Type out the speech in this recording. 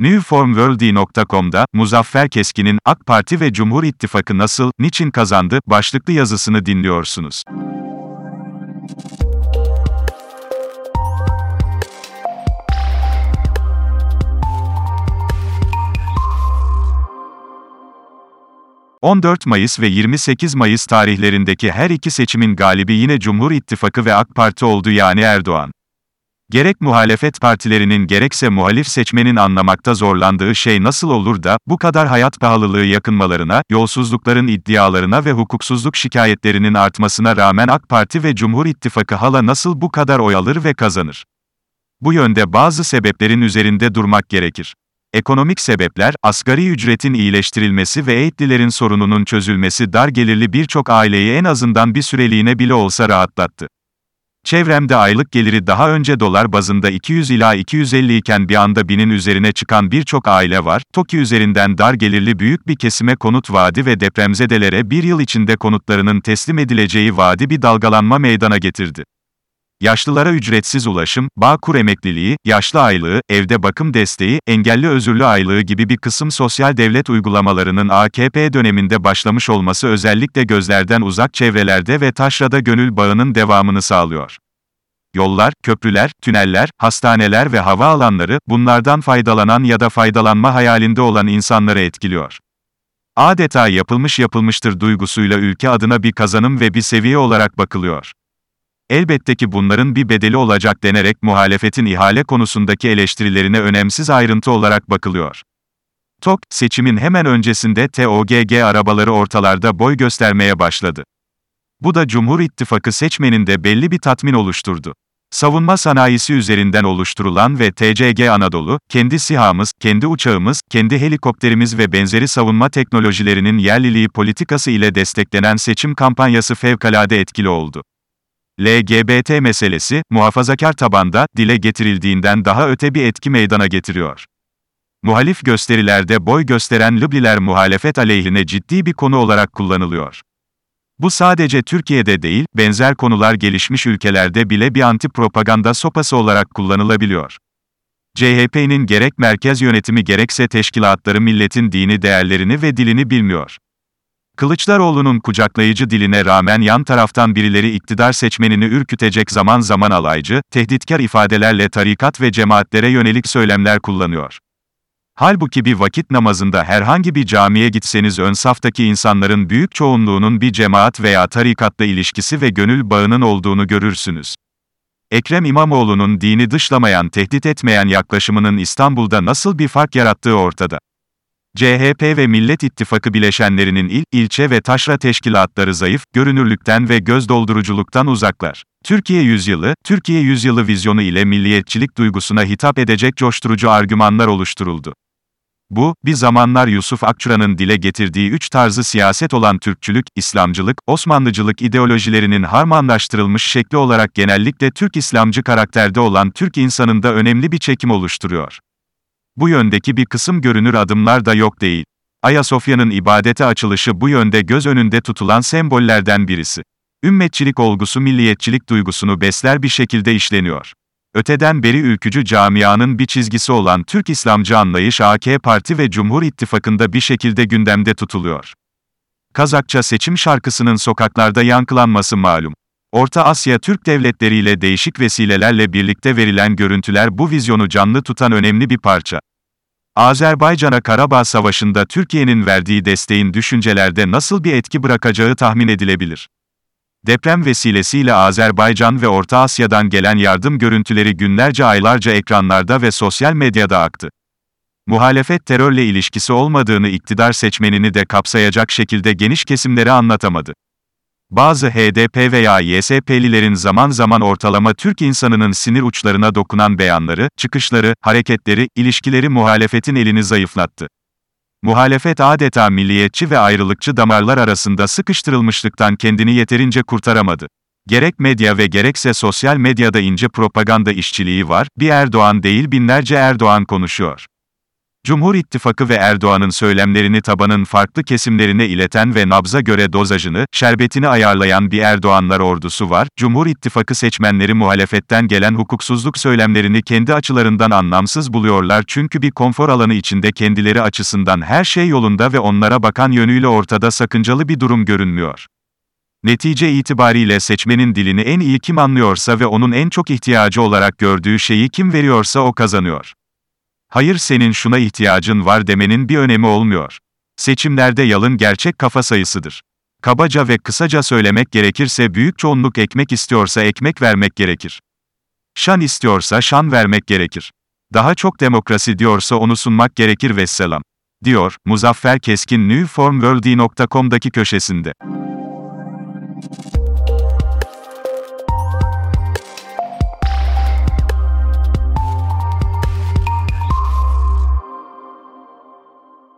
Newformworld.com'da, Muzaffer Keskin'in, AK Parti ve Cumhur İttifakı nasıl, niçin kazandı, başlıklı yazısını dinliyorsunuz. ...14 Mayıs ve 28 Mayıs tarihlerindeki her iki seçimin galibi yine Cumhur İttifakı ve AK Parti oldu yani Erdoğan. Gerek muhalefet partilerinin gerekse muhalif seçmenin anlamakta zorlandığı şey nasıl olur da, bu kadar hayat pahalılığı yakınmalarına, yolsuzlukların iddialarına ve hukuksuzluk şikayetlerinin artmasına rağmen AK Parti ve Cumhur İttifakı hala nasıl bu kadar oy alır ve kazanır? Bu yönde bazı sebeplerin üzerinde durmak gerekir. Ekonomik sebepler, asgari ücretin iyileştirilmesi ve eğitlilerin sorununun çözülmesi dar gelirli birçok aileyi en azından bir süreliğine bile olsa rahatlattı. Çevremde aylık geliri daha önce dolar bazında 200 ila 250 iken bir anda binin üzerine çıkan birçok aile var. TOKİ üzerinden dar gelirli büyük bir kesime konut vaadi ve depremzedelere bir yıl içinde konutlarının teslim edileceği vaadi bir dalgalanma meydana getirdi. Yaşlılara ücretsiz ulaşım, Bağkur emekliliği, yaşlı aylığı, evde bakım desteği, engelli özürlü aylığı gibi bir kısım sosyal devlet uygulamalarının AKP döneminde başlamış olması özellikle gözlerden uzak çevrelerde ve taşrada gönül bağının devamını sağlıyor. Yollar, köprüler, tüneller, hastaneler ve hava alanları, bunlardan faydalanan ya da faydalanma hayalinde olan insanları etkiliyor. Adeta yapılmış yapılmıştır duygusuyla ülke adına bir kazanım ve bir seviye olarak bakılıyor. Elbette ki bunların bir bedeli olacak denerek muhalefetin ihale konusundaki eleştirilerine önemsiz ayrıntı olarak bakılıyor. TOK, seçimin hemen öncesinde TOGG arabaları ortalarda boy göstermeye başladı. Bu da Cumhur İttifakı seçmeninde belli bir tatmin oluşturdu. Savunma sanayisi üzerinden oluşturulan ve TCG Anadolu, kendi SİHA'mız, kendi uçağımız, kendi helikopterimiz ve benzeri savunma teknolojilerinin yerliliği politikası ile desteklenen seçim kampanyası fevkalade etkili oldu. LGBT meselesi, muhafazakar tabanda, dile getirildiğinden daha öte bir etki meydana getiriyor. Muhalif gösterilerde boy gösteren Lübliler muhalefet aleyhine ciddi bir konu olarak kullanılıyor. Bu sadece Türkiye'de değil, benzer konular gelişmiş ülkelerde bile bir anti-propaganda sopası olarak kullanılabiliyor. CHP'nin gerek merkez yönetimi gerekse teşkilatları milletin dini değerlerini ve dilini bilmiyor. Kılıçdaroğlu'nun kucaklayıcı diline rağmen yan taraftan birileri iktidar seçmenini ürkütecek zaman zaman alaycı, tehditkar ifadelerle tarikat ve cemaatlere yönelik söylemler kullanıyor. Halbuki bir vakit namazında herhangi bir camiye gitseniz ön saftaki insanların büyük çoğunluğunun bir cemaat veya tarikatla ilişkisi ve gönül bağının olduğunu görürsünüz. Ekrem İmamoğlu'nun dini dışlamayan, tehdit etmeyen yaklaşımının İstanbul'da nasıl bir fark yarattığı ortada. CHP ve Millet İttifakı bileşenlerinin il, ilçe ve taşra teşkilatları zayıf, görünürlükten ve göz dolduruculuktan uzaklar. Türkiye yüzyılı, Türkiye yüzyılı vizyonu ile milliyetçilik duygusuna hitap edecek coşturucu argümanlar oluşturuldu. Bu, bir zamanlar Yusuf Akçura'nın dile getirdiği üç tarzı siyaset olan Türkçülük, İslamcılık, Osmanlıcılık ideolojilerinin harmanlaştırılmış şekli olarak genellikle Türk İslamcı karakterde olan Türk insanında önemli bir çekim oluşturuyor. Bu yöndeki bir kısım görünür adımlar da yok değil. Ayasofya'nın ibadete açılışı bu yönde göz önünde tutulan sembollerden birisi. Ümmetçilik olgusu milliyetçilik duygusunu besler bir şekilde işleniyor. Öteden beri ülkücü camianın bir çizgisi olan Türk İslamcı anlayış AK Parti ve Cumhur İttifakı'nda bir şekilde gündemde tutuluyor. Kazakça seçim şarkısının sokaklarda yankılanması malum. Orta Asya Türk devletleriyle değişik vesilelerle birlikte verilen görüntüler bu vizyonu canlı tutan önemli bir parça. Azerbaycan'a Karabağ Savaşı'nda Türkiye'nin verdiği desteğin düşüncelerde nasıl bir etki bırakacağı tahmin edilebilir. Deprem vesilesiyle Azerbaycan ve Orta Asya'dan gelen yardım görüntüleri günlerce aylarca ekranlarda ve sosyal medyada aktı. Muhalefet terörle ilişkisi olmadığını iktidar seçmenini de kapsayacak şekilde geniş kesimlere anlatamadı. Bazı HDP veya YSP'lilerin zaman zaman ortalama Türk insanının sinir uçlarına dokunan beyanları, çıkışları, hareketleri, ilişkileri muhalefetin elini zayıflattı. Muhalefet adeta milliyetçi ve ayrılıkçı damarlar arasında sıkıştırılmışlıktan kendini yeterince kurtaramadı. Gerek medya ve gerekse sosyal medyada ince propaganda işçiliği var, bir Erdoğan değil binlerce Erdoğan konuşuyor. Cumhur İttifakı ve Erdoğan'ın söylemlerini tabanın farklı kesimlerine ileten ve nabza göre dozajını, şerbetini ayarlayan bir Erdoğanlar ordusu var. Cumhur İttifakı seçmenleri muhalefetten gelen hukuksuzluk söylemlerini kendi açılarından anlamsız buluyorlar çünkü bir konfor alanı içinde kendileri açısından her şey yolunda ve onlara bakan yönüyle ortada sakıncalı bir durum görünmüyor. Netice itibariyle seçmenin dilini en iyi kim anlıyorsa ve onun en çok ihtiyacı olarak gördüğü şeyi kim veriyorsa o kazanıyor. Hayır senin şuna ihtiyacın var demenin bir önemi olmuyor. Seçimlerde yalın gerçek kafa sayısıdır. Kabaca ve kısaca söylemek gerekirse büyük çoğunluk ekmek istiyorsa ekmek vermek gerekir. Şan istiyorsa şan vermek gerekir. Daha çok demokrasi diyorsa onu sunmak gerekir vesselam. Diyor, Muzaffer Keskin newformworld.com'daki köşesinde.